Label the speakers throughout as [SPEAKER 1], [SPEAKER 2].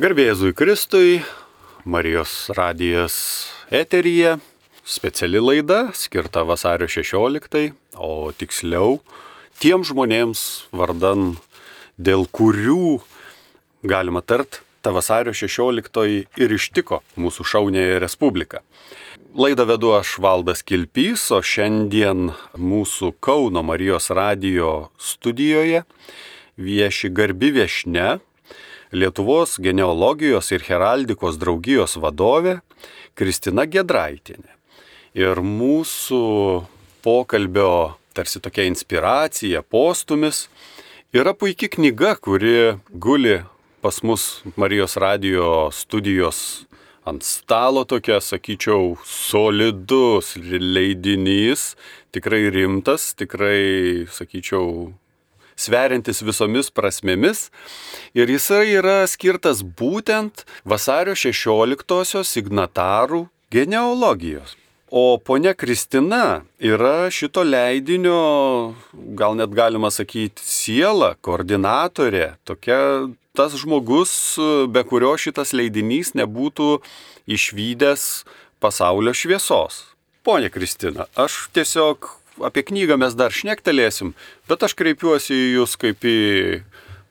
[SPEAKER 1] Garbėzui Kristui, Marijos radijas eteryje, speciali laida skirta vasario 16, o tiksliau tiem žmonėms vardan, dėl kurių, galima tart, ta vasario 16 ir ištiko mūsų šaunėje Respubliką. Laidą vedu aš Valdas Kilpys, o šiandien mūsų Kauno Marijos radio studijoje vieši garbi viešne Lietuvos genealogijos ir heraldikos draugijos vadovė Kristina Gedraitinė. Ir mūsų pokalbio tarsi tokia inspiracija, postumis yra puikia knyga, kuri guli pas mus Marijos radio studijos ant stalo tokia, sakyčiau, solidus leidinys, tikrai rimtas, tikrai, sakyčiau, sveriantis visomis prasmėmis. Ir jisai yra skirtas būtent vasario 16-osios signatarų genealogijos. O ponia Kristina yra šito leidinio, gal net galima sakyti, siela, koordinatorė, tokia tas žmogus, be kurio šitas leidinys nebūtų išvykęs pasaulio šviesos. Pone Kristina, aš tiesiog apie knygą mes dar šnektelėsim, bet aš kreipiuosi į Jūs kaip į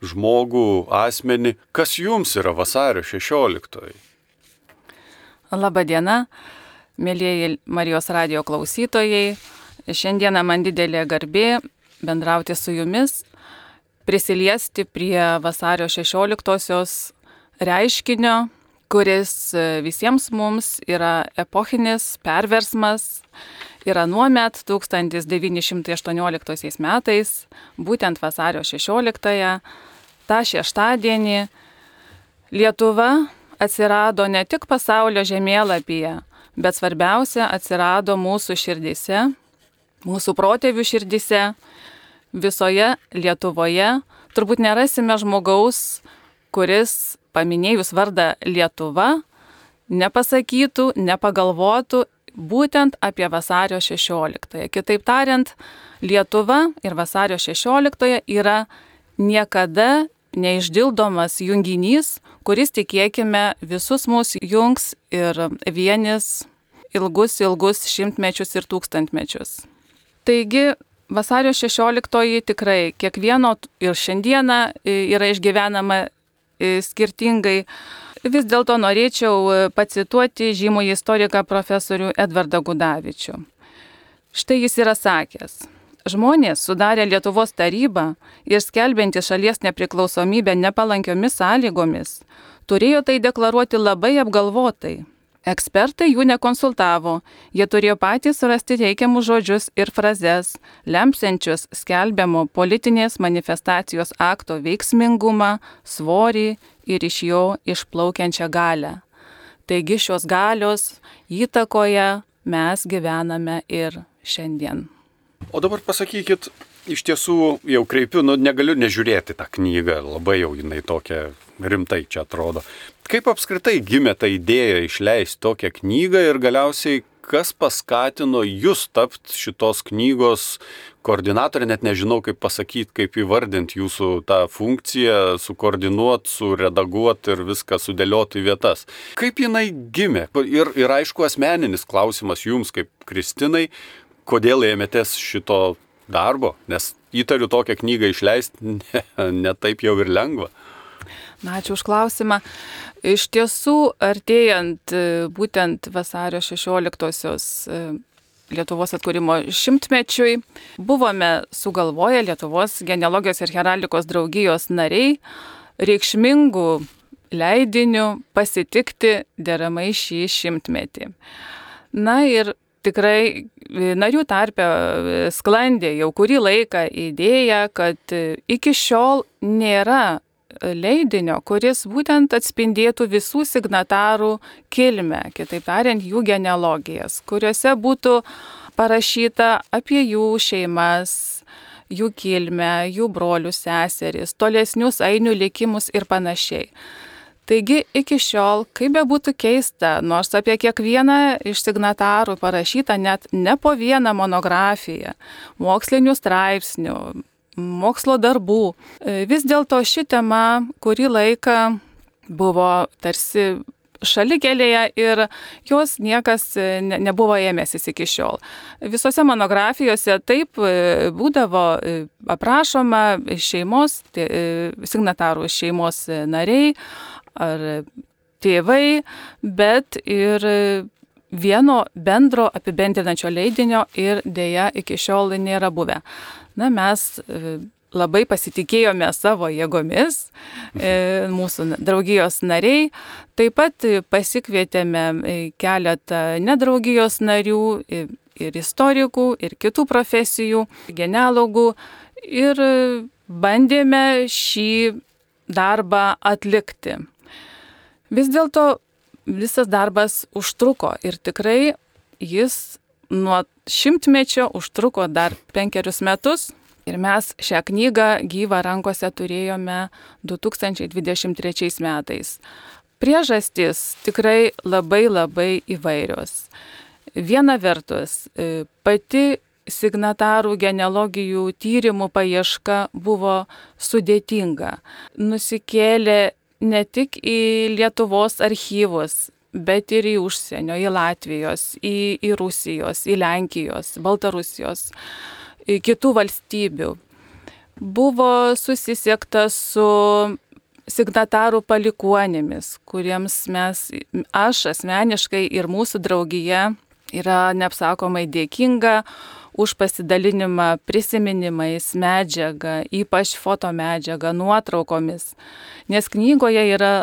[SPEAKER 1] žmogų, asmenį, kas Jums yra vasario 16.
[SPEAKER 2] Labadiena mėlyjeji Marijos radio klausytojai. Šiandieną man didelė garbė bendrauti su jumis, prisiliesti prie vasario 16-osios reiškinio, kuris visiems mums yra epochinis perversmas. Ir anuomet 1918 metais, būtent vasario 16-ąją, tą šeštadienį, Lietuva atsirado ne tik pasaulio žemėlapyje, bet svarbiausia atsirado mūsų širdise, mūsų protėvių širdise, visoje Lietuvoje. Turbūt nerasime žmogaus, kuris paminėjus vardą Lietuva, nepasakytų, nepagalvotų būtent apie vasario 16. Kitaip tariant, Lietuva ir vasario 16 yra niekada neišdildomas junginys, kuris tikėkime visus mūsų jungs ir vienis ilgus, ilgus šimtmečius ir tūkstantmečius. Taigi vasario 16 tikrai kiekvieno ir šiandieną yra išgyvenama skirtingai. Vis dėlto norėčiau pacituoti žymų istoriką profesorių Edvardą Gudavičių. Štai jis yra sakęs. Žmonės sudarę Lietuvos tarybą ir skelbianti šalies nepriklausomybę nepalankiomis sąlygomis turėjo tai deklaruoti labai apgalvotai. Ekspertai jų nekonsultavo, jie turėjo patys rasti reikiamus žodžius ir frazes, lemsiančius skelbiamo politinės manifestacijos akto veiksmingumą, svorį ir iš jo išplaukiančią galę. Taigi šios galios įtakoje mes gyvename ir šiandien.
[SPEAKER 1] O dabar pasakykit, iš tiesų jau kreipiu, nu negaliu nežiūrėti tą knygą, labai jau jinai tokia rimtai čia atrodo. Kaip apskritai gimė ta idėja išleisti tokią knygą ir galiausiai kas paskatino jūs tapti šitos knygos koordinatorė, net nežinau kaip pasakyti, kaip įvardinti jūsų tą funkciją, sukoordinuoti, suredaguoti ir viską sudėlioti į vietas. Kaip jinai gimė? Ir, ir aišku, asmeninis klausimas jums kaip Kristinai, kodėl ėmėtės šito darbo, nes įtariu tokią knygą išleisti ne, ne taip jau ir lengva.
[SPEAKER 2] Na, ačiū už klausimą. Iš tiesų, artėjant e, būtent vasario 16-osios e, Lietuvos atkūrimo šimtmečiui, buvome sugalvoję Lietuvos genealogijos ir heraldikos draugijos nariai reikšmingų leidinių pasitikti deramai šį šimtmetį. Na ir tikrai e, narių tarpe e, sklandė jau kurį laiką idėja, kad e, iki šiol nėra leidinio, kuris būtent atspindėtų visų signatarų kilmę, kitaip tariant, jų genealogijas, kuriuose būtų parašyta apie jų šeimas, jų kilmę, jų brolius, seseris, tolesnius ainių likimus ir panašiai. Taigi iki šiol, kaip be būtų keista, nors apie kiekvieną iš signatarų parašyta net ne po vieną monografiją, mokslinių straipsnių, mokslo darbų, e, vis dėlto ši tema kurį laiką buvo tarsi šalikelėje ir jos niekas ne, nebuvo ėmėsis iki šiol. Visose monografijose taip būdavo aprašoma šeimos, signatarų šeimos nariai ar tėvai, bet ir vieno bendro apibendrinančio leidinio ir dėja iki šiol nėra buvę. Na, mes e, labai pasitikėjome savo jėgomis, e, mūsų draugijos nariai. Taip pat pasikvietėme e, keletą nedraugijos narių ir istorikų, ir kitų profesijų, genealogų ir bandėme šį darbą atlikti. Vis dėlto visas darbas užtruko ir tikrai jis nuo šimtmečio užtruko dar penkerius metus. Ir mes šią knygą gyvą rankose turėjome 2023 metais. Priežastys tikrai labai labai įvairios. Viena vertus, e, pati signatarų genealogijų tyrimų paieška buvo sudėtinga. Nusikėlė ne tik į Lietuvos archyvus, bet ir į užsienio, į Latvijos, į, į Rusijos, į Lenkijos, Baltarusijos, į kitų valstybių. Buvo susisiekta su signatarų palikuonėmis, kuriems mes, aš asmeniškai ir mūsų draugija yra neapsakomai dėkinga už pasidalinimą prisiminimais, medžiaga, ypač fotomedžiaga, nuotraukomis. Nes knygoje yra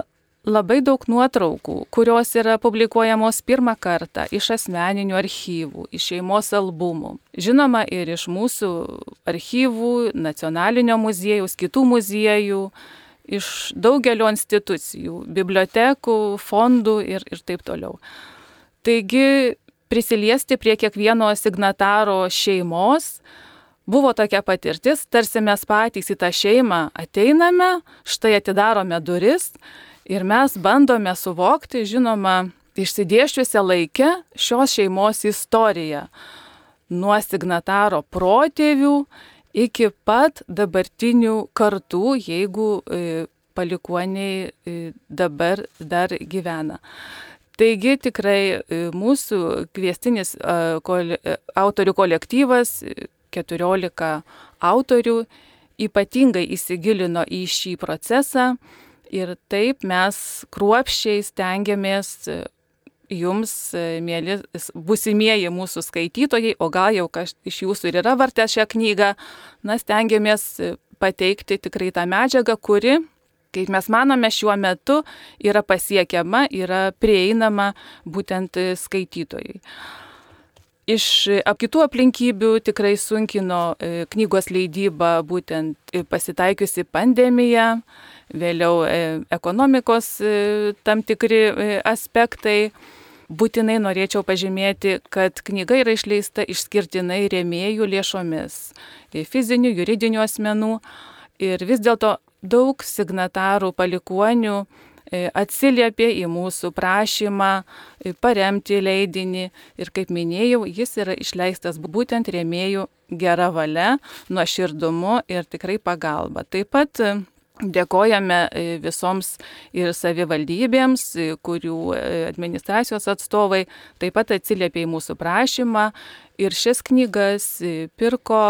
[SPEAKER 2] labai daug nuotraukų, kurios yra publikuojamos pirmą kartą iš asmeninių archyvų, iš šeimos albumų. Žinoma, ir iš mūsų archyvų, nacionalinio muziejaus, kitų muziejų, iš daugelio institucijų, bibliotekų, fondų ir, ir taip toliau. Taigi prisiliesti prie kiekvieno signataro šeimos. Buvo tokia patirtis, tarsi mes patys į tą šeimą ateiname, štai atidarome duris ir mes bandome suvokti, žinoma, išsidėščiusią laikę šios šeimos istoriją. Nuo signataro protėvių iki pat dabartinių kartų, jeigu e, palikuoniai e, dabar dar gyvena. Taigi tikrai e, mūsų kviestinis e, autorių kolektyvas, 14 autorių, ypatingai įsigilino į šį procesą ir taip mes kruopščiai stengiamės e, jums, mėly, busimieji mūsų skaitytojai, o gal jau kas iš jūsų ir yra vartę šią knygą, na, stengiamės pateikti tikrai tą medžiagą, kuri kaip mes manome, šiuo metu yra pasiekiama, yra prieinama būtent skaitytojai. Iš kitų aplinkybių tikrai sunkino e, knygos leidybą būtent pasitaikiusi pandemija, vėliau e, ekonomikos e, tam tikri aspektai. Būtinai norėčiau pažymėti, kad knyga yra išleista išskirtinai rėmėjų lėšomis, fizinių, juridinių asmenų. Ir vis dėlto daug signatarų palikuonių e, atsiliepė į mūsų prašymą e, paremti leidinį ir kaip minėjau, jis yra išleistas būtent rėmėjų gera valia, nuoširdumu ir tikrai pagalba. Taip pat Dėkojame visoms ir savivaldybėms, kurių administracijos atstovai taip pat atsiliepė į mūsų prašymą ir šias knygas pirko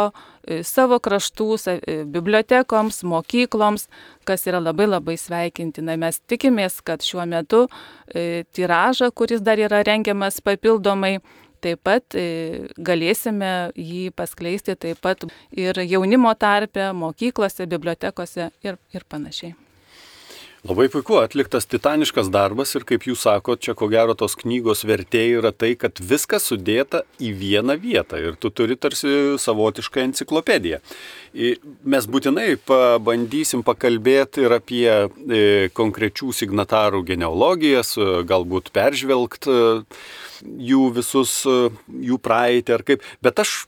[SPEAKER 2] E, savo kraštų e, bibliotekoms, mokykloms, kas yra labai labai sveikintina. Mes tikimės, kad šiuo metu e, tiražą, kuris dar yra rengiamas papildomai, taip pat galėsime jį paskleisti taip pat ir jaunimo tarpe, mokyklose, bibliotekose ir, ir panašiai.
[SPEAKER 1] Labai puiku, atliktas titaniškas darbas ir kaip jūs sakote, čia ko gero tos knygos vertė yra tai, kad viskas sudėta į vieną vietą ir tu turi tarsi savotišką enciklopediją. Mes būtinai pabandysim pakalbėti ir apie e, konkrečių signatarų genealogijas, galbūt peržvelgti e, jų visus, e, jų praeitį ar kaip, bet aš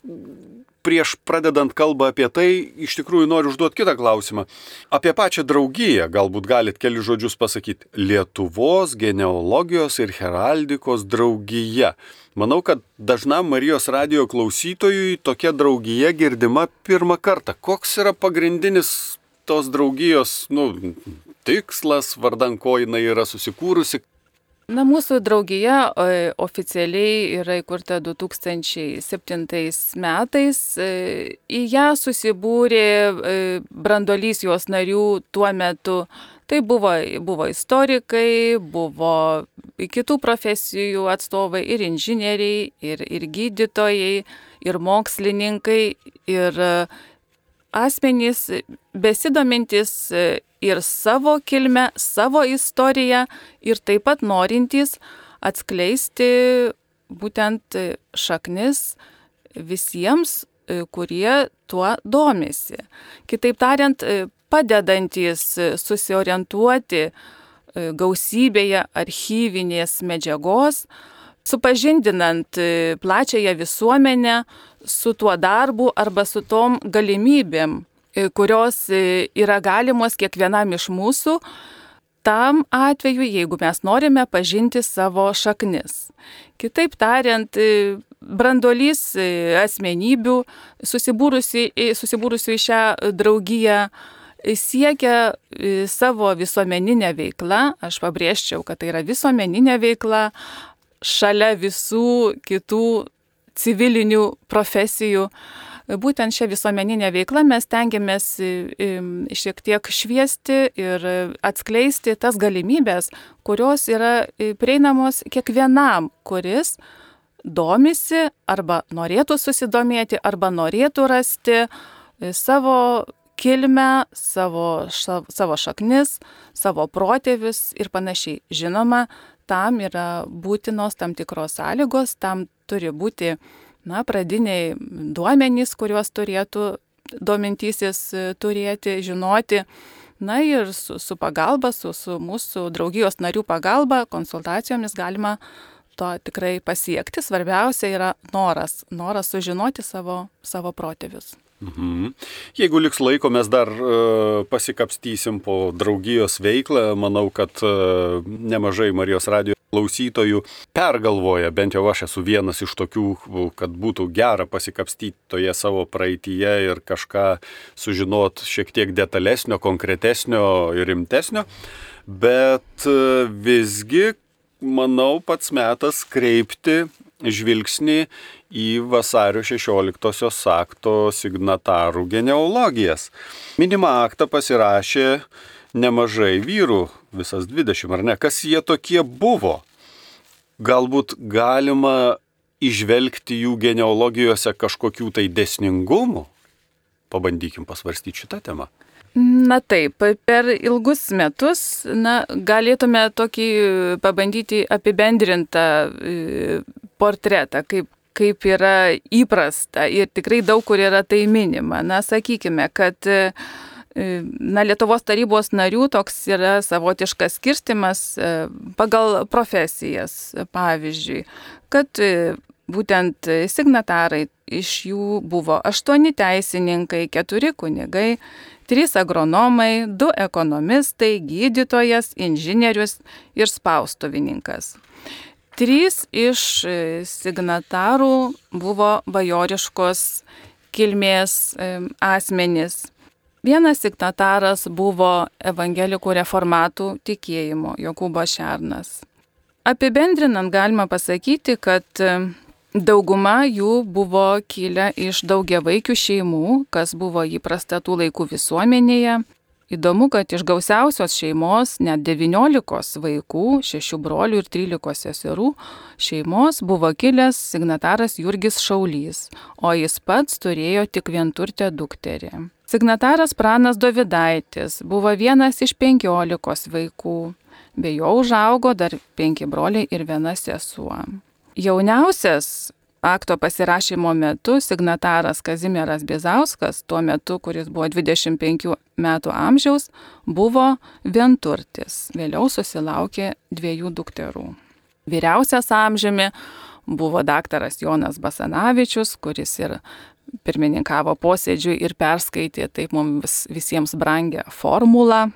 [SPEAKER 1] prieš pradedant kalbą apie tai, iš tikrųjų noriu užduoti kitą klausimą. Apie pačią draugiją galbūt galit keli žodžius pasakyti. Lietuvos genealogijos ir heraldikos draugija. Manau, kad dažnam Marijos radio klausytojui tokia draugija girdima pirmą kartą. Koks yra pagrindinis tos draugijos nu, tikslas, vardan ko jinai yra susikūrusi.
[SPEAKER 2] Na, mūsų draugija e, oficialiai yra įkurta 2007 metais. E, į ją susibūrė e, brandolys jos narių tuo metu. Tai buvo, buvo istorikai, buvo kitų profesijų atstovai, ir inžinieriai, ir, ir gydytojai, ir mokslininkai, ir asmenys besidomintis ir savo kilmę, savo istoriją ir taip pat norintys atskleisti būtent šaknis visiems, kurie tuo domisi. Kitaip tariant, padedantis susiorientuoti gausybėje archyvinės medžiagos, supažindinant plačiąją visuomenę su tuo darbu arba su tom galimybėm, E, kurios e, yra galimos kiekvienam iš mūsų, tam atveju, jeigu mes norime pažinti savo šaknis. Kitaip tariant, e, brandolys asmenybių susibūrusių, į šią draugiją siekia savo visuomeninę veiklą, aš pabrėžčiau, kad tai yra visuomeninė veikla, šalia visų kitų civilinių profesijų būtent šią visuomeninę veiklą mes tengiamės šiek tiek šviesti ir atskleisti tas galimybės, kurios yra prieinamos kiekvienam, kuris domisi arba norėtų susidomėti, arba norėtų rasti savo kilmę, savo, savo šaknis, savo protėvius ir panašiai. Žinoma, tam yra būtinos tam tikros sąlygos, tam turi būti na, pradiniai duomenys, kuriuos turėtų domintysis e, turėti, žinoti. Na ir su, su pagalba, su, su mūsų draugijos narių pagalba, konsultacijomis galima to tikrai pasiekti. Svarbiausia yra noras, noras sužinoti savo, savo protėvius.
[SPEAKER 1] Mhm. Jeigu liks laiko, mes dar uh, pasikapstysim po draugijos veiklą. Manau, kad uh, nemažai Marijos radio klausytojų pergalvoja, bent jau aš esu vienas iš tokių, kad būtų gera pasikapstyti toje savo praeitie ir kažką sužinot šiek tiek detalesnio, konkretesnio ir rimtesnio. Bet uh, visgi, manau, pats metas kreipti žvilgsnį į vasario 16-osios akto signatarų genealogijas. Minimą aktą pasirašė nemažai vyrų, visas 20 ar ne, kas jie tokie buvo. Galbūt galima išvelgti jų genealogijose kažkokių tai desningumų. Pabandykim pasvarstyti šitą temą.
[SPEAKER 2] Na taip, per ilgus metus na, galėtume tokį pabandyti apibendrintą portretą, kaip, kaip yra įprasta ir tikrai daug kur yra tai minima. Na, sakykime, kad e, na, Lietuvos tarybos narių toks yra savotiškas skirstimas e, pagal profesijas, pavyzdžiui, kad e, būtent signatarai iš jų buvo aštuoni teisininkai, keturi kunigai, trys agronomai, du ekonomistai, gydytojas, inžinierius ir spaustuvininkas. Trys iš e, signatarų buvo bajoriškos kilmės e, asmenys. Vienas signataras buvo evangelikų reformatų tikėjimo Jokūbo Šernas. Apibendrinant galima pasakyti, kad e, dauguma jų buvo kilę iš daugiavaikių šeimų, kas buvo įprasta tų laikų visuomenėje, Įdomu, kad iš gausiausios šeimos, net 19 vaikų, 6 brolių ir 13 seserų šeimos buvo kilęs signataras Jurgis Šaulys, o jis pats turėjo tik vienturtę dukterį. Signataras Pranas Dovidaitis buvo vienas iš 15 vaikų, be jo užaugo dar 5 broliai ir viena sesuo. Jauniausias akto pasirašymo metu signataras Kazimieras Bizauskas, tuo metu, kuris buvo 25 metų amžiaus, buvo vienturtis. Vėliau susilaukė dviejų dukterų. Vyriausias amžiumi buvo daktaras Jonas Basanavičius, kuris ir pirmininkavo posėdžiui ir perskaitė taip mums visiems brangę formulą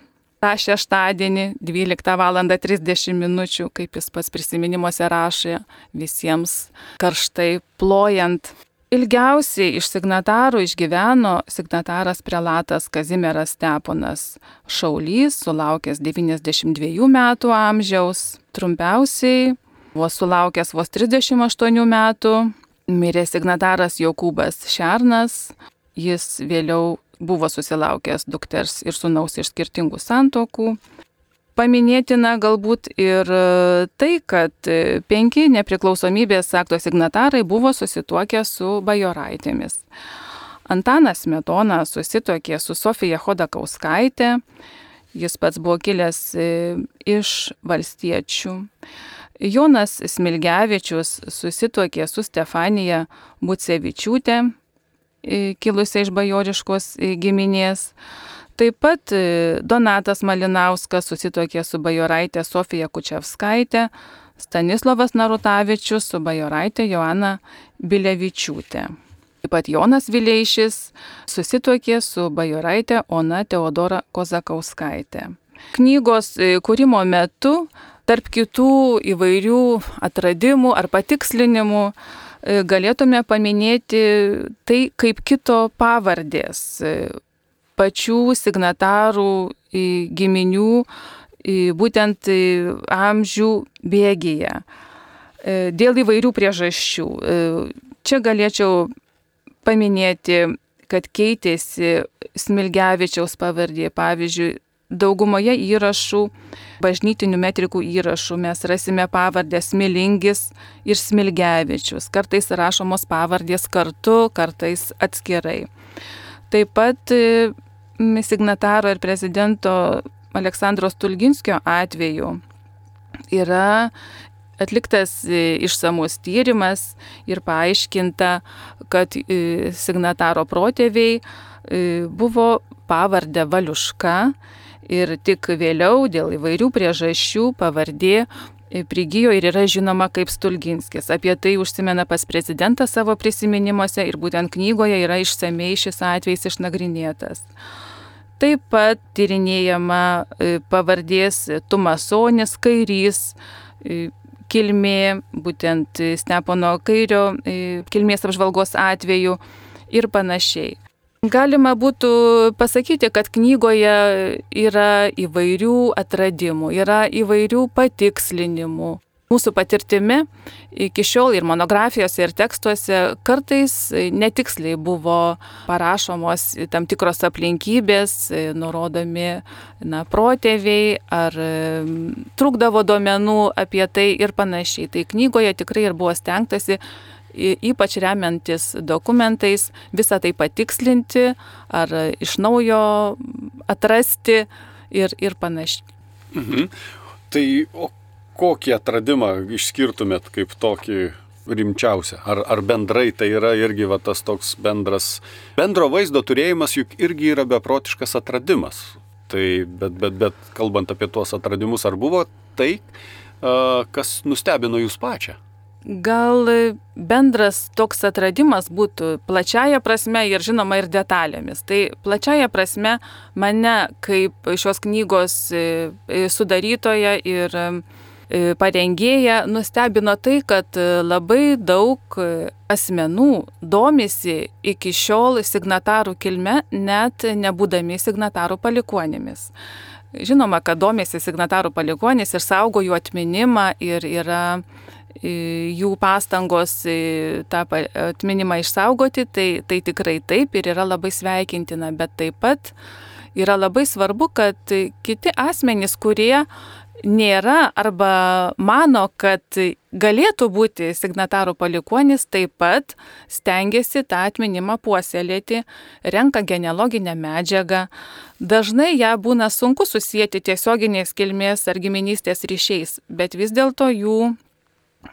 [SPEAKER 2] tą šeštadienį 12 val. 30 min. kaip jis pats prisiminimuose rašė, visiems karštai plojant. Ilgiausiai iš signatarų išgyveno signataras prelatas Kazimieras Steponas Šaulys, sulaukęs 92 metų amžiaus. Trumpiausiai buvo sulaukęs vos 38 metų. Mirė signataras Jokūbas Šernas. Jis vėliau buvo susilaukęs dukters ir sunaus iš skirtingų santokų. Paminėtina galbūt ir tai, kad penki nepriklausomybės akto signatarai buvo susituokę su bajoraitėmis. Antanas Metona susituokė su Sofija Hodakauskaitė, jis pats buvo kilęs iš valstiečių. Jonas Smilgevičius susituokė su Stefanija Bucevičiūtė, kilusia iš bajoriškos giminės. Taip pat e, Donatas Malinauskas susitokė su bajoraitė Sofija Kučiavskaitė, Stanislavas Narutavičius su bajoraitė Joana Bilevičiūtė. Taip pat Jonas Vileišis susitokė su bajoraitė Ona Teodora Kozakauskaitė. Knygos e, kūrimo metu, tarp kitų įvairių atradimų ar patikslinimų, galėtume paminėti tai, kaip kito pavardės pačių signatarų giminių būtent amžių bėgyje e, dėl įvairių priežasčių. E, čia galėčiau paminėti, kad keitėsi Smilgevičiaus pavardė. Pavyzdžiui, daugumoje įrašų, bažnytinių metrikų įrašų mes rasime pavardę Smilingis ir Smilgevičius. Kartais rašomos pavardės kartu, kartais atskirai. Taip pat signataro ir prezidento Aleksandro Stulginskio atveju yra atliktas e, išsamus tyrimas ir paaiškinta, kad e, signataro protėviai e, buvo pavardę Valiuška ir tik vėliau dėl įvairių priežasčių pavardė prigijo ir yra žinoma kaip Stulginskis. Apie tai užsimena pas prezidentą savo prisiminimuose ir būtent knygoje yra išsamei šis atvejs išnagrinėtas. Taip pat tyrinėjama e, pavardės Tumasonis kairys, e, kilmė, būtent Stepono kairio e, kilmės apžvalgos atveju ir panašiai. Galima būtų pasakyti, kad knygoje yra įvairių atradimų, yra įvairių patikslinimų. Mūsų patirtimi iki šiol ir monografijose, ir tekstuose kartais netiksliai buvo parašomos tam tikros aplinkybės, nurodomi na, protėviai ar trukdavo duomenų apie tai ir panašiai. Tai knygoje tikrai ir buvo stengtasi ypač remiantis dokumentais, visą tai patikslinti ar iš naujo atrasti ir, ir panašiai.
[SPEAKER 1] Mhm. Tai o kokį atradimą išskirtumėt kaip tokį rimčiausia? Ar, ar bendrai tai yra irgi va, tas toks bendras, bendro vaizdo turėjimas juk irgi yra beprotiškas atradimas. Tai, bet, bet, bet kalbant apie tuos atradimus, ar buvo tai, kas nustebino jūs pačią?
[SPEAKER 2] Gal bendras toks atradimas būtų plačiaja prasme ir žinoma ir detalėmis. Tai plačiaja prasme mane kaip šios knygos e, e, sudarytoja ir e, parengėja nustebino tai, kad labai daug asmenų domisi iki šiol signatarų kilme, net nebūdami signatarų palikuonėmis. Žinoma, kad domėsi signatarų palikuonis ir saugo jų atminimą ir yra jų pastangos tą atminimą išsaugoti, tai, tai tikrai taip ir yra labai sveikintina, bet taip pat yra labai svarbu, kad kiti asmenys, kurie nėra arba mano, kad galėtų būti signatarų palikonis, taip pat stengiasi tą atminimą puoselėti, renka genealoginę medžiagą. Dažnai ją būna sunku susijęti tiesioginės kilmės ar giminystės ryšiais, bet vis dėlto jų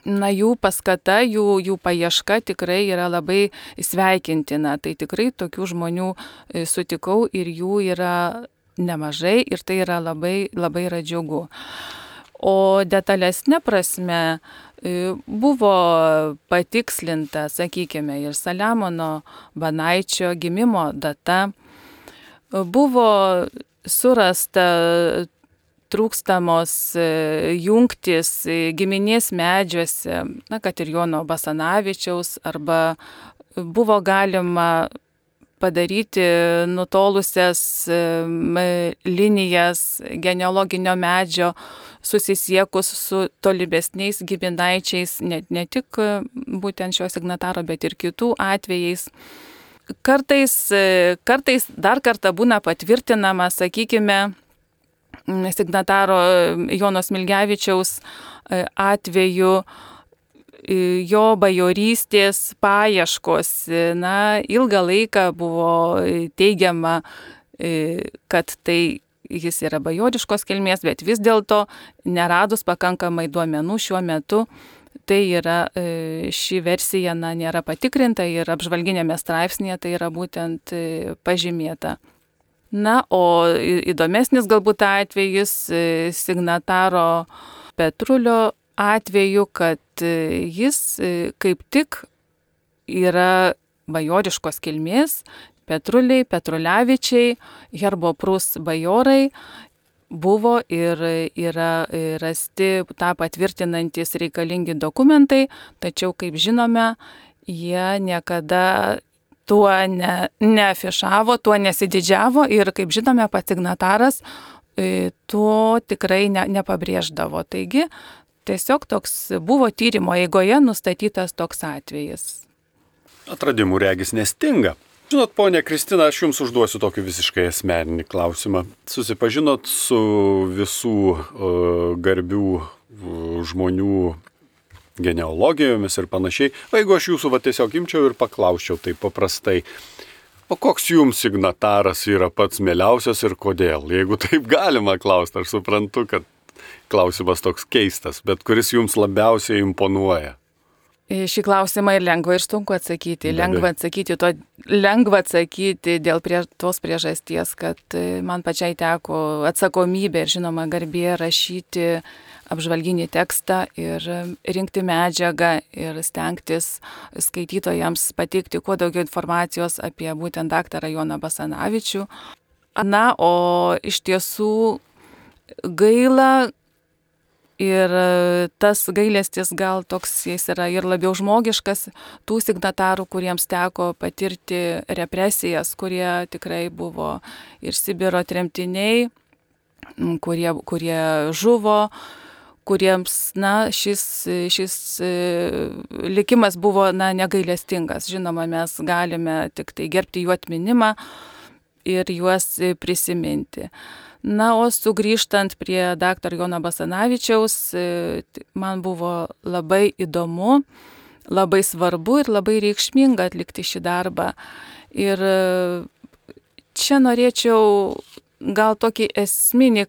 [SPEAKER 2] na, jų paskata, jų, jų paieška tikrai yra labai sveikintina. Tai tikrai tokių žmonių e, sutikau ir jų yra nemažai ir tai yra labai, labai yra džiugu. O detalesnė prasme e, buvo patikslinta, sakykime, ir Saliamono Banaičio gimimo data. Buvo surasta trūkstamos e, jungtis e, giminės medžiuose, na, kad ir Jono Basanavičiaus arba buvo galima padaryti nutolusias linijas genealoginio medžio, susisiekus su tolimesniais giminaičiais, ne, ne tik būtent šio signataro, bet ir kitų atvejais. Kartais, kartais dar kartą būna patvirtinama, sakykime, signataro Jonos Milgevičiaus atveju jo bajorystės paieškos. Na, ilgą laiką buvo teigiama, kad tai jis yra bajoriškos kilmės, bet vis dėlto neradus pakankamai duomenų šiuo metu, tai yra ši versija na, nėra patikrinta ir apžvalginėme straipsnėje tai yra būtent pažymėta. Na, o įdomesnis galbūt atvejis signataro Petrulio atveju, kad e, jis e, kaip tik yra bajoriškos kilmės, Petruliai, Petrulevičiai, Herbo Prus bajorai buvo ir yra rasti tą patvirtinantis reikalingi dokumentai, tačiau, kaip žinome, jie niekada tuo ne, neafišavo, tuo nesididžiavo ir, kaip žinome, pats signataras e, tuo tikrai ne, nepabrėždavo. Taigi, Tiesiog toks buvo tyrimo eigoje nustatytas toks atvejis.
[SPEAKER 1] Atradimų regis nestinga. Žinot, ponė Kristina, aš jums užduosiu tokį visiškai asmeninį klausimą. Susipažinot su visų uh, garbių uh, žmonių genealogijomis ir panašiai. O jeigu aš jūsų va tiesiog imčiau ir paklausčiau taip paprastai, o koks jums signataras yra pats mieliausias ir kodėl? Jeigu taip galima klausti, aš suprantu, kad klausimas toks keistas, bet kuris jums labiausiai imponuoja?
[SPEAKER 2] Šį klausimą ir lengva ir sunku atsakyti. Lengva atsakyti, to, lengva atsakyti dėl prie, tos priežasties, kad e, man pačiai teko atsakomybė ir žinoma garbė rašyti apžvalginį tekstą ir rinkti medžiagą ir stengtis skaitytojams pateikti kuo daugiau informacijos apie būtent daktarą Joną Basanavičių. Na, o iš tiesų gaila, Ir tas gailestis gal toks jis yra ir labiau žmogiškas tų signatarų, kuriems teko patirti represijas, kurie tikrai buvo ir Sibiro tremtiniai, kurie, kurie žuvo, kuriems na, šis, šis e, likimas buvo na, negailestingas. Žinoma, mes galime tik tai gerbti jų atminimą ir juos prisiminti. Na, o sugrįžtant prie dr. Jono Basanavičiaus, e, man buvo labai įdomu, labai svarbu ir labai reikšminga atlikti šį darbą. Ir e, čia norėčiau gal tokį esminį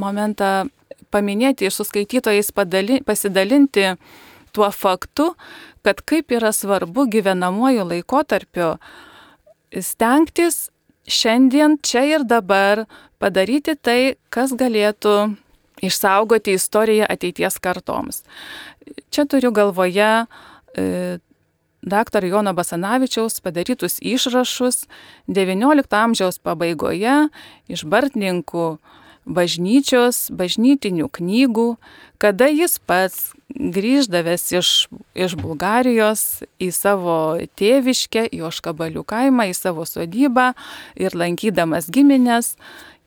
[SPEAKER 2] momentą paminėti ir su skaitytojais padali, pasidalinti tuo faktu, kad kaip yra svarbu gyvenamuoju laikotarpiu stengtis šiandien, čia ir dabar padaryti tai, kas galėtų išsaugoti istoriją ateities kartoms. Čia turiu galvoje e, dr. Jono Basanavičiaus padarytus išrašus XIX amžiaus pabaigoje iš Bartninkų bažnyčios, bažnytinių knygų, kada jis pats grįždavęs iš, iš Bulgarijos į savo tėviškę, į Oškabalių kaimą, į savo sodybą ir lankydamas giminės,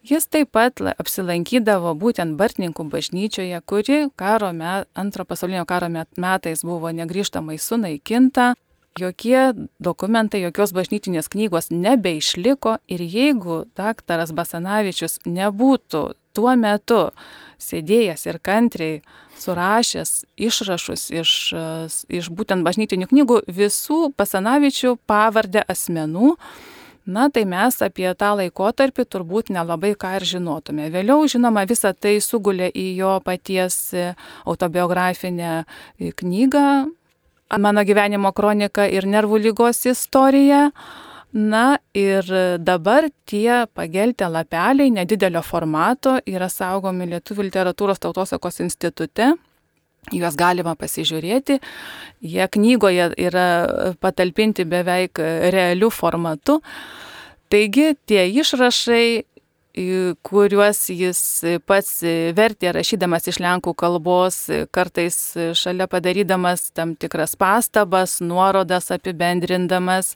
[SPEAKER 2] Jis taip pat apsilankydavo būtent Bartininkų bažnyčioje, kuri karo met, antro pasaulinio karo met, metais buvo negryžtamai sunaikinta. Jokie dokumentai, jokios bažnytinės knygos nebeišliko ir jeigu daktaras Basanavičius nebūtų tuo metu sėdėjęs ir kantriai surašęs išrašus iš, iš būtent bažnytinių knygų visų Basanavičių pavardę asmenų, na tai mes apie tą laikotarpį turbūt nelabai ką ir žinotume. Vėliau, žinoma, visa tai sugulė į jo paties autobiografinę knygą, mano gyvenimo kronika ir nervų lygos istorija. Na ir dabar tie pageltę lapeliai nedidelio formato yra saugomi Lietuvų literatūros tautosakos institute Juos galima pasižiūrėti. Jie knygoje yra patalpinti beveik realių formatų. Taigi tie išrašai kuriuos jis pats vertė rašydamas iš lenkų kalbos, kartais šalia padarydamas tam tikras pastabas, nuorodas apibendrindamas,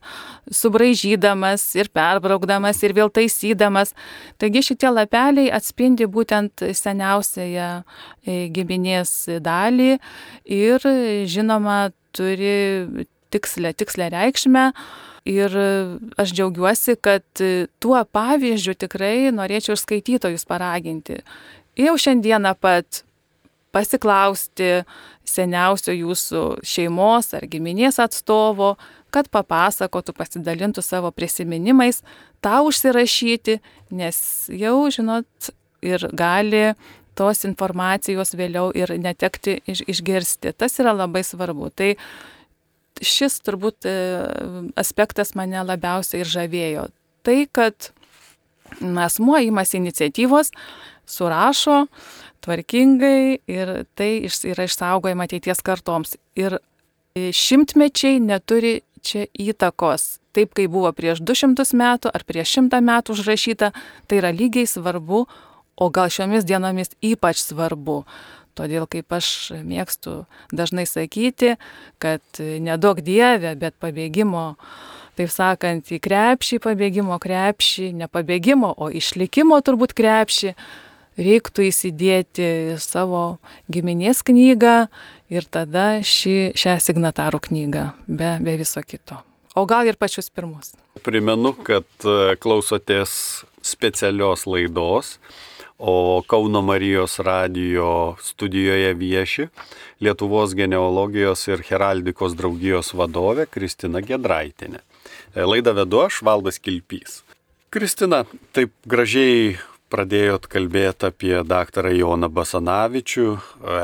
[SPEAKER 2] subraižydamas ir perbraukdamas ir vėl taisydamas. Taigi šitie lapeliai atspindi būtent seniausiąją e, giminės dalį ir žinoma turi tikslę, tikslę reikšmę. Ir aš džiaugiuosi, kad tuo pavyzdžiu tikrai norėčiau ir skaitytojus paraginti. Jau šiandieną pat pasiklausti seniausio jūsų šeimos ar giminės atstovo, kad papasakotų, pasidalintų savo prisiminimais, tą užsirašyti, nes jau, žinot, ir gali tos informacijos vėliau ir netekti iš, išgirsti. Tas yra labai svarbu. Tai šis turbūt e, aspektas mane labiausiai ir žavėjo. Tai, kad asmuo įmasi iniciatyvos, surašo tvarkingai ir tai yra išsaugojama ateities kartoms. Ir e, šimtmečiai neturi čia įtakos. Taip, kaip buvo prieš 200 metų ar prieš 100 metų užrašyta, tai yra lygiai svarbu, o gal šiomis dienomis ypač svarbu. Todėl kaip aš mėgstu dažnai sakyti, kad nedaug dievė, bet pabėgimo, taip sakant, į krepšį, pabėgimo krepšį, ne pabėgimo, o išlikimo turbūt krepšį, reiktų įsidėti savo giminės knygą ir tada šį, šią signatarų knygą, be, be viso kito. O gal ir pačius pirmus.
[SPEAKER 1] Primenu, kad klausotės specialios laidos o Kauno Marijos radijo studijoje vieši Lietuvos genealogijos ir heraldikos draugijos vadovė Kristina Gedraitinė. E, laidą vedu aš, Valdas Kilpys. Kristina, taip gražiai pradėjot kalbėti apie daktarą Joną Basanavičių,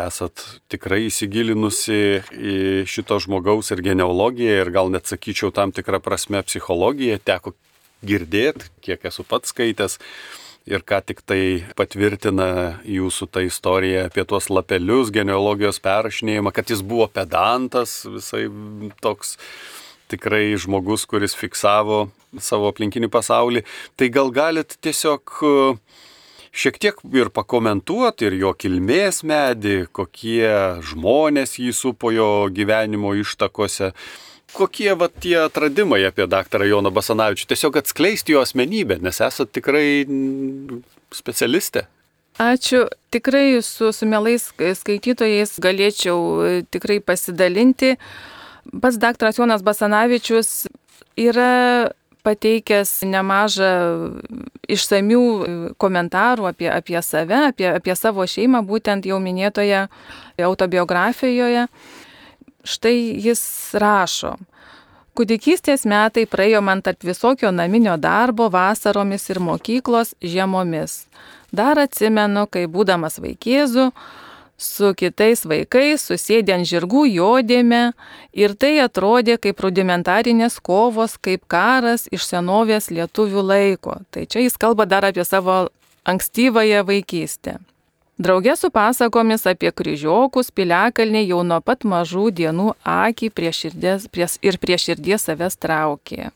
[SPEAKER 1] esat tikrai įsigilinusi į šito žmogaus ir genealogiją ir gal net sakyčiau tam tikrą prasme psichologiją, teko girdėti, kiek esu pats skaitęs ir ką tik tai patvirtina jūsų ta istorija apie tuos lapelius, genealogijos perrašinėjimą, kad jis buvo pedantas, visai toks tikrai žmogus, kuris fiksavo savo aplinkinį pasaulį. Tai gal galit tiesiog uh, šiek tiek ir pakomentuoti ir jo kilmės medį, kokie žmonės jį supo jo gyvenimo ištakose kokie va tie atradimai apie daktarą Joną Basanavičių? Tiesiog atskleisti jo asmenybę, nes esate tikrai specialistė.
[SPEAKER 2] Ačiū. Tikrai su, su mielais skaitytojais galėčiau e, tikrai pasidalinti. Pats daktaras Jonas Basanavičius yra pateikęs nemažą išsamių komentarų apie, apie save, apie, apie savo šeimą, būtent jau minėtoje autobiografijoje. Štai jis rašo. Kūdikystės metai praėjo man tarp visokio naminio darbo vasaromis ir mokyklos žiemomis. Dar atsimenu, kai būdamas vaikėzu, su kitais vaikais susėdė ant žirgų jodėme ir tai atrodė kaip rudimentarinės kovos, kaip karas iš senovės lietuvių laiko. Tai čia jis kalba dar apie savo ankstyvąją vaikystę. Draugė su pasakomis apie kryžiokus piliakalnė jau nuo pat mažų dienų akį prie širdies, prie, ir prie širdies savęs traukė.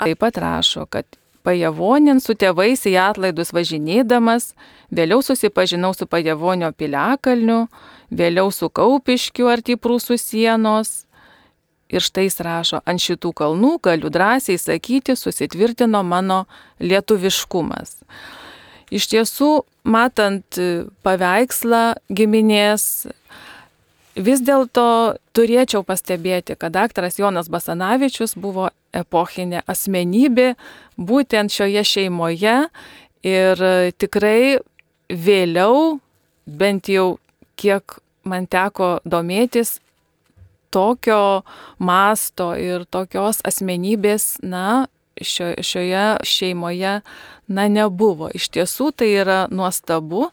[SPEAKER 2] Taip pat rašo, kad pajavonin su tėvais į atlaidus važinėdamas, vėliau susipažinau su pajavonio piliakalniu, vėliau su kaupiškiu arti prūsų sienos. Ir štai jis rašo, ant šitų kalnų galiu drąsiai sakyti, susitvirtino mano lietuviškumas. Iš tiesų, matant paveikslą giminės, vis dėlto turėčiau pastebėti, kad daktaras Jonas Basanavičius buvo epochinė asmenybė būtent šioje šeimoje ir tikrai vėliau, bent jau kiek man teko domėtis, tokio masto ir tokios asmenybės, na, šio, šioje šeimoje na, nebuvo. Iš tiesų tai yra nuostabu.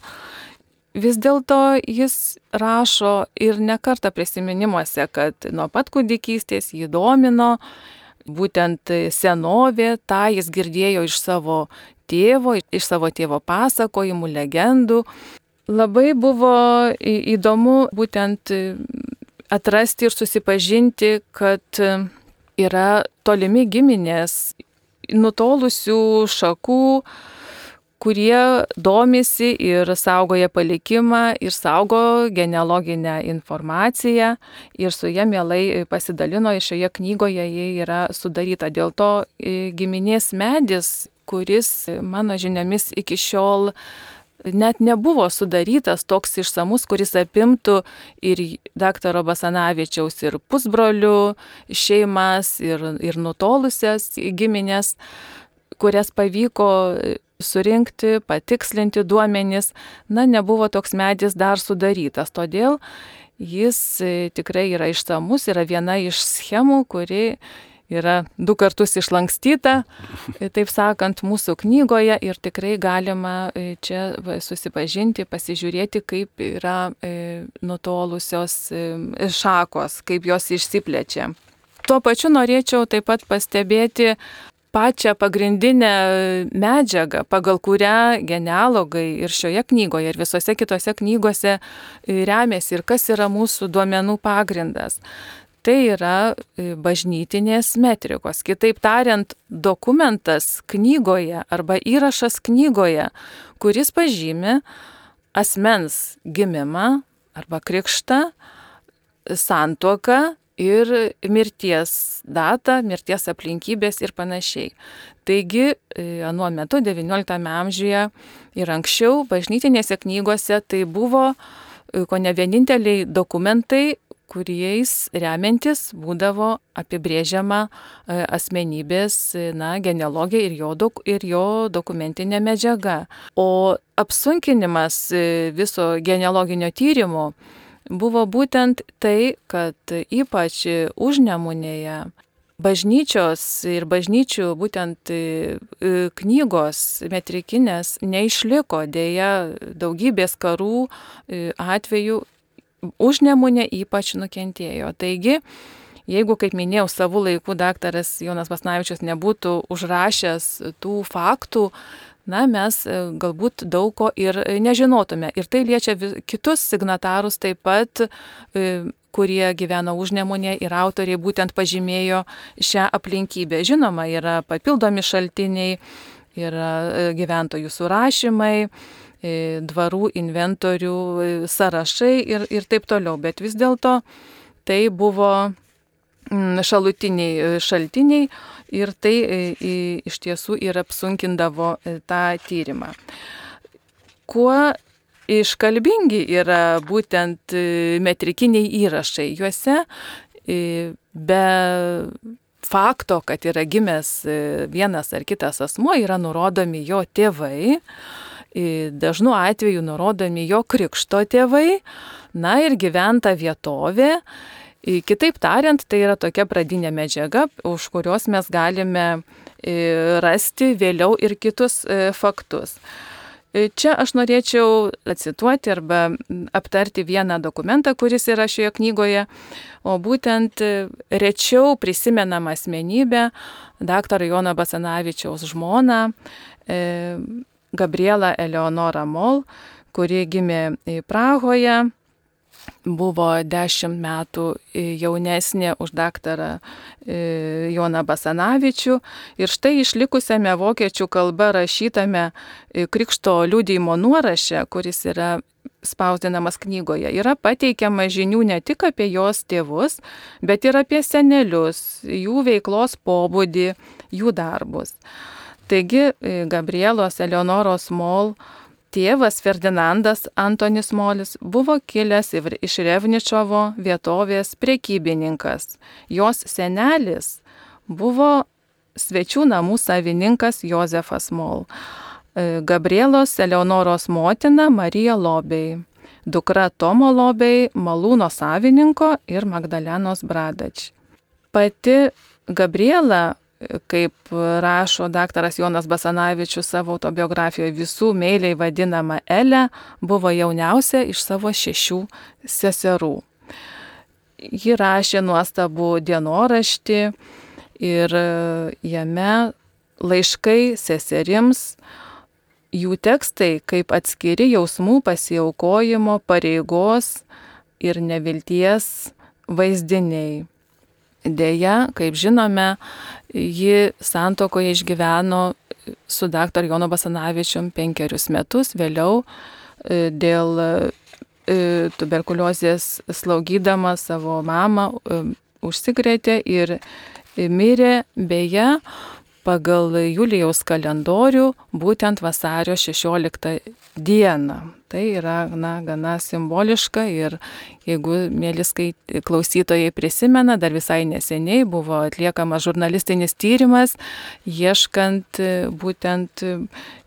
[SPEAKER 2] Vis dėlto jis rašo ir nekarta prisiminimuose, kad nuo pat kūdikystės jį domino būtent senovė, tą jis girdėjo iš savo tėvo, iš savo tėvo pasakojimų, legendų. Labai buvo įdomu būtent atrasti ir susipažinti, kad yra tolimi giminės nutolusių šakų, kurie domisi ir saugoja palikimą, ir saugo genealoginę informaciją ir su jie mielai pasidalino ir šioje knygoje jie yra sudaryta. Dėl to e, giminės medis, kuris mano žiniomis iki šiol net nebuvo sudarytas toks išsamus, kuris apimtų ir daktaro Basanavičiaus, ir pusbrolių šeimas, ir, ir nutolusias giminės, kurias pavyko surinkti, patikslinti duomenys, na, nebuvo toks medis dar sudarytas. Todėl jis e, tikrai yra išsamus, yra viena iš schemų, kuri yra du kartus išlankstyta, e, taip sakant, mūsų knygoje ir tikrai galima e, čia susipažinti, pasižiūrėti, kaip yra nutolusios šakos, kaip jos išsiplečia. Tuo pačiu norėčiau taip pat pastebėti pačią pagrindinę medžiagą, pagal kurią genealogai ir šioje knygoje, ir visose kitose knygose remiasi ir kas yra mūsų duomenų pagrindas. Tai yra e, bažnytinės metrikos. Kitaip tariant, dokumentas knygoje arba įrašas knygoje, kuris pažymi asmens gimimą arba krikštą, santuoką ir mirties datą, mirties aplinkybės ir panašiai. Taigi, e, anuo metu XIX amžiuje ir anksčiau bažnytinėse knygose tai buvo e, ko ne vieninteliai dokumentai, kuriais remiantis būdavo apibrėžiama e, asmenybės na, genealogija ir jo, dok, ir jo dokumentinė medžiaga. O apsunkinimas viso genealoginio tyrimo buvo būtent tai, kad ypač užnemunėje bažnyčios ir bažnyčių būtent e, e, knygos metrikinės neišliko dėja daugybės karų e, atvejų užnemunė ypač nukentėjo. Taigi, jeigu, kaip minėjau, savų laikų daktaras Jonas Pasnavičius nebūtų užrašęs tų faktų, na, mes e, galbūt daug ko ir e, nežinotume. Ir tai liečia kitus signatarus taip pat, e, kurie gyveno užnemunė ir autoriai būtent pažymėjo šią aplinkybę. Žinoma, yra papildomi šaltiniai, yra gyventojų surašymai dvarų inventorių sąrašai ir, ir taip toliau, bet vis dėlto tai buvo Mm, šalutiniai e, šaltiniai ir tai e, iš tiesų ir apsunkindavo e, tą tyrimą. Kuo iškalbingi yra būtent metrikiniai įrašai. Juose be fakto, kad yra gimęs vienas ar kitas asmo, yra nurodomi jo tėvai, dažnu atveju nurodomi jo krikšto tėvai, na ir gyventa vietovė Kitaip tariant, tai yra tokia pradinė medžiaga, už kurios mes galime e, rasti vėliau ir kitus e, faktus. E, čia aš norėčiau cituoti arba aptarti vieną dokumentą, kuris yra šioje knygoje, o būtent rečiau prisimenama asmenybė, dr. Jono Basanavičiaus žmona, Gabriela Eleonora Mol, kuri gimė Prahoje buvo dešimt metų jaunesnė už daktarą Joną Basanavičių ir štai išlikusiame vokiečių kalba rašytame Krikšto liūdėjimo nuoraše, kuris yra spausdinamas knygoje, yra pateikiama žinių ne tik apie jos tėvus, bet ir apie senelius, jų veiklos pobūdį, jų darbus. Taigi e, Gabrielos Eleonoros Mol Tėvas Ferdinandas Antonis Molis buvo kilęs iš Revničiovo vietovės prekybininkas. Jos senelis buvo svečių namų savininkas Jozefas Mol. E, Gabrielos Eleonoros motina Marija Lobei, dukra Tomo Lobei, malūno savininko ir Magdalenos Bradač. Pati Gabriela kaip rašo daktaras Jonas Basanavičius savo autobiografijoje, visų meiliai vadinama Elė, buvo jauniausia iš savo šešių seserų. Ji rašė nuostabų dienoraštį ir jame laiškai seserims, jų tekstai kaip atskiri jausmų pasiaukojimo, pareigos ir nevilties vaizdiniai. Deja, kaip žinome, ji santokoje išgyveno su dr. Jono Basanavičium penkerius metus, vėliau e, dėl e, tuberkuliozės slaugydama savo mamą užsikrėtė ir mirė beje pagal Julijaus kalendorių būtent vasario 16 dieną. Tai yra na, gana simboliška ir jeigu mėlyskai klausytojai prisimena, dar visai neseniai buvo atliekamas žurnalistinis tyrimas, ieškant būtent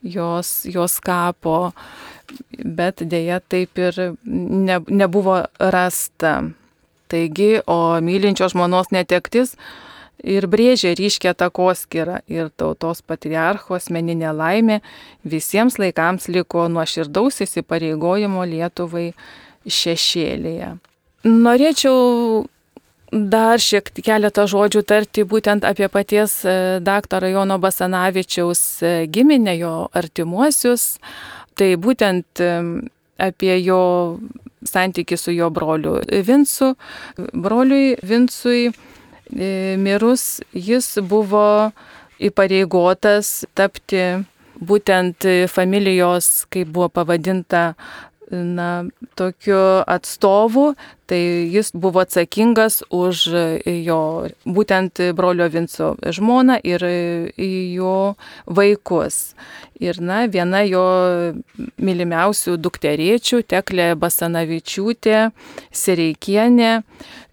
[SPEAKER 2] jos, jos kapo, bet dėja taip ir ne, nebuvo rasta. Taigi, o mylinčio žmonos netektis ir brėžė ryškę takoskirą ir tautos patriarcho asmeninė laimė visiems laikams liko nuo širdaus įsipareigojimo Lietuvai šešėlėje. Norėčiau dar šiek tiek keletą žodžių tarti būtent apie paties e, daktaro Jono Basanavičiaus e, giminę, jo artimuosius. Tai būtent e, apie jo santyki su jo broliu Vincu. Broliui Vincui mirus jis buvo įpareigotas tapti būtent familijos, kaip buvo pavadinta, na, tokiu atstovu, tai jis buvo atsakingas už jo būtent brolio Vinco žmoną ir jo vaikus. Ir na, viena jo mylimiausių dukteriečių, Teklė Basanavičiūtė, Sereikienė,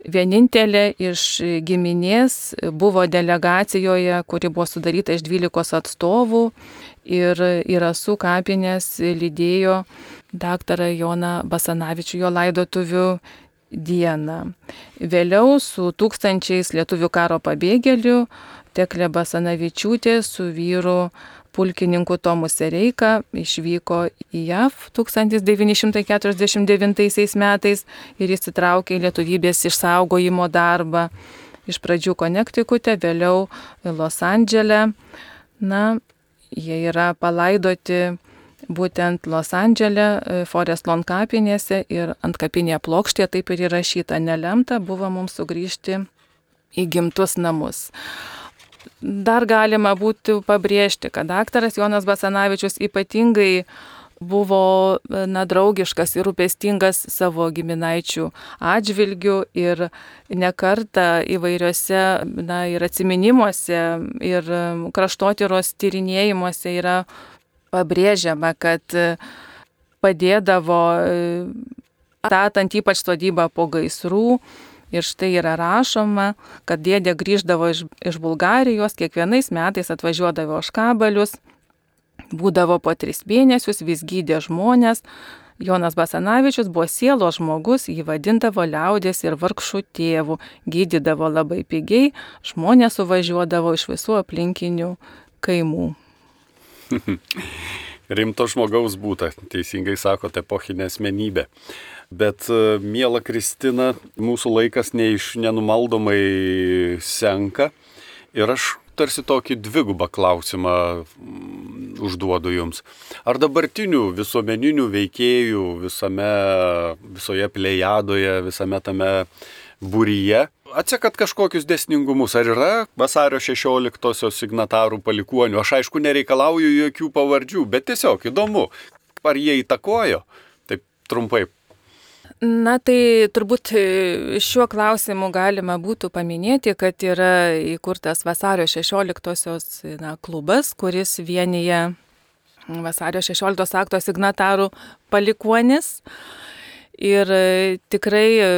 [SPEAKER 2] vienintelė iš giminės buvo delegacijoje, kuri buvo sudaryta iš 12 atstovų ir į Rasų kapinės lydėjo daktarą Joną Basanavičių jo laidotuvių dieną. Vėliau su tūkstančiais lietuvių karo pabėgėlių Teklė Basanavičiūtė su vyru pulkininku Tomu Sereika išvyko į JAV 1949 metais ir įsitraukė į lietuvybės išsaugojimo darbą. Iš pradžių Konektikute, vėliau Los Andžele. Na, jie yra palaidoti būtent Los Andžele, Forest Lawn kapinėse ir ant kapinėje plokštėje taip ir įrašyta nelemta buvo mums sugrįžti į gimtus namus. Dar galima būtų pabrėžti, kad daktaras Jonas Basanavičius ypatingai buvo na, draugiškas ir rūpestingas savo giminaičių atžvilgių ir nekarta įvairiuose na, ir atminimuose ir kraštotyros tyrinėjimuose yra pabrėžiama, kad padėdavo statant ypač sodybą po gaisrų, Ir štai yra rašoma, kad dėdė grįždavo iš, iš Bulgarijos, kiekvienais metais atvažiuodavo škabalius, būdavo po tris mėnesius, vis gydė žmonės. Jonas Basanavičius buvo sielo žmogus, jį vadindavo liaudės ir vargšų tėvų, gydydavo labai pigiai, žmonės suvažiuodavo iš visų aplinkinių kaimų.
[SPEAKER 1] Rimto žmogaus būta, teisingai sakote, epochinė asmenybė. Bet, e, mėla Kristina, mūsų laikas neiš nenumaldomai senka ir aš tarsi tokį dvigubą klausimą mm, užduodu jums. Ar dabartinių visuomeninių veikėjų visame, visoje plėjadoje, visame tame būryje atsekat kažkokius desningumus? Ar yra vasario 16-osios signatarų palikuonių? Aš aišku nereikalauju jokių pavardžių, bet tiesiog įdomu, ar jie įtakojo? Taip trumpai
[SPEAKER 2] Na tai turbūt e, šiuo klausimu galima būtų paminėti, kad yra įkurtas vasario 16-osios na, klubas, kuris vienyje vasario 16 akto signatarų palikuonis. Ir e, tikrai e,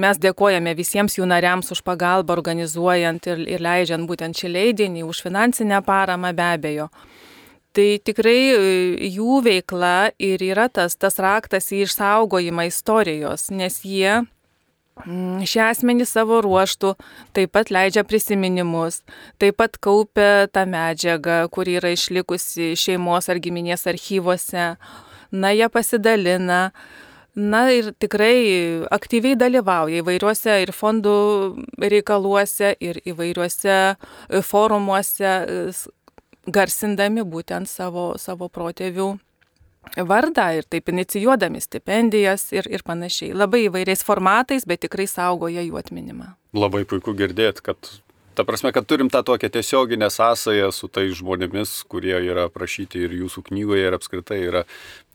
[SPEAKER 2] mes dėkojame visiems jų nariams už pagalbą organizuojant ir, ir leidžiant būtent šį leidinį, už finansinę paramą be abejo. Tai tikrai e, jų veikla ir yra tas, tas raktas į išsaugojimą istorijos, nes jie mm, Šie asmenys savo ruoštų taip pat leidžia prisiminimus, taip pat kaupia tą medžiagą, kuri yra išlikusi šeimos ar giminės archyvose. Na, jie pasidalina. Na ir tikrai aktyviai dalyvauja įvairiuose ir fondų reikaluose, ir įvairiuose forumuose, garsindami būtent savo, savo protėvių vardą ir taip inicijuodami stipendijas ir, ir panašiai. Labai įvairiais formatais, bet tikrai saugoja jų atminimą.
[SPEAKER 1] Labai puiku girdėti, kad ta prasme, kad turim tą tokią tiesioginę sąsąją su tais žmonėmis, kurie yra aprašyti ir jūsų knygoje ir apskritai yra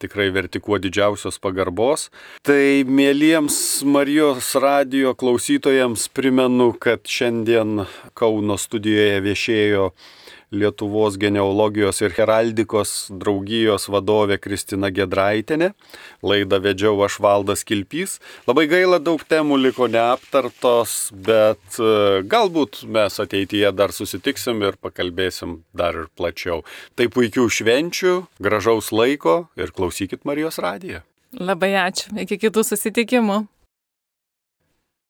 [SPEAKER 1] tikrai verti kuo didžiausios pagarbos. Tai mėlyjams Marijos radio klausytojams primenu, kad šiandien Kauno studijoje viešėjo Lietuvos genealogijos ir heraldikos draugijos vadovė Kristina Gedraitinė. Laidą vedžiau aš Valdas Kilpys. Labai gaila, daug temų liko neaptartos, bet e, galbūt mes ateityje dar susitiksim ir pakalbėsim dar ir plačiau. Tai puikių švenčių, gražaus laiko ir klausykit Marijos radiją.
[SPEAKER 2] Labai ačiū. Iki kitų susitikimų.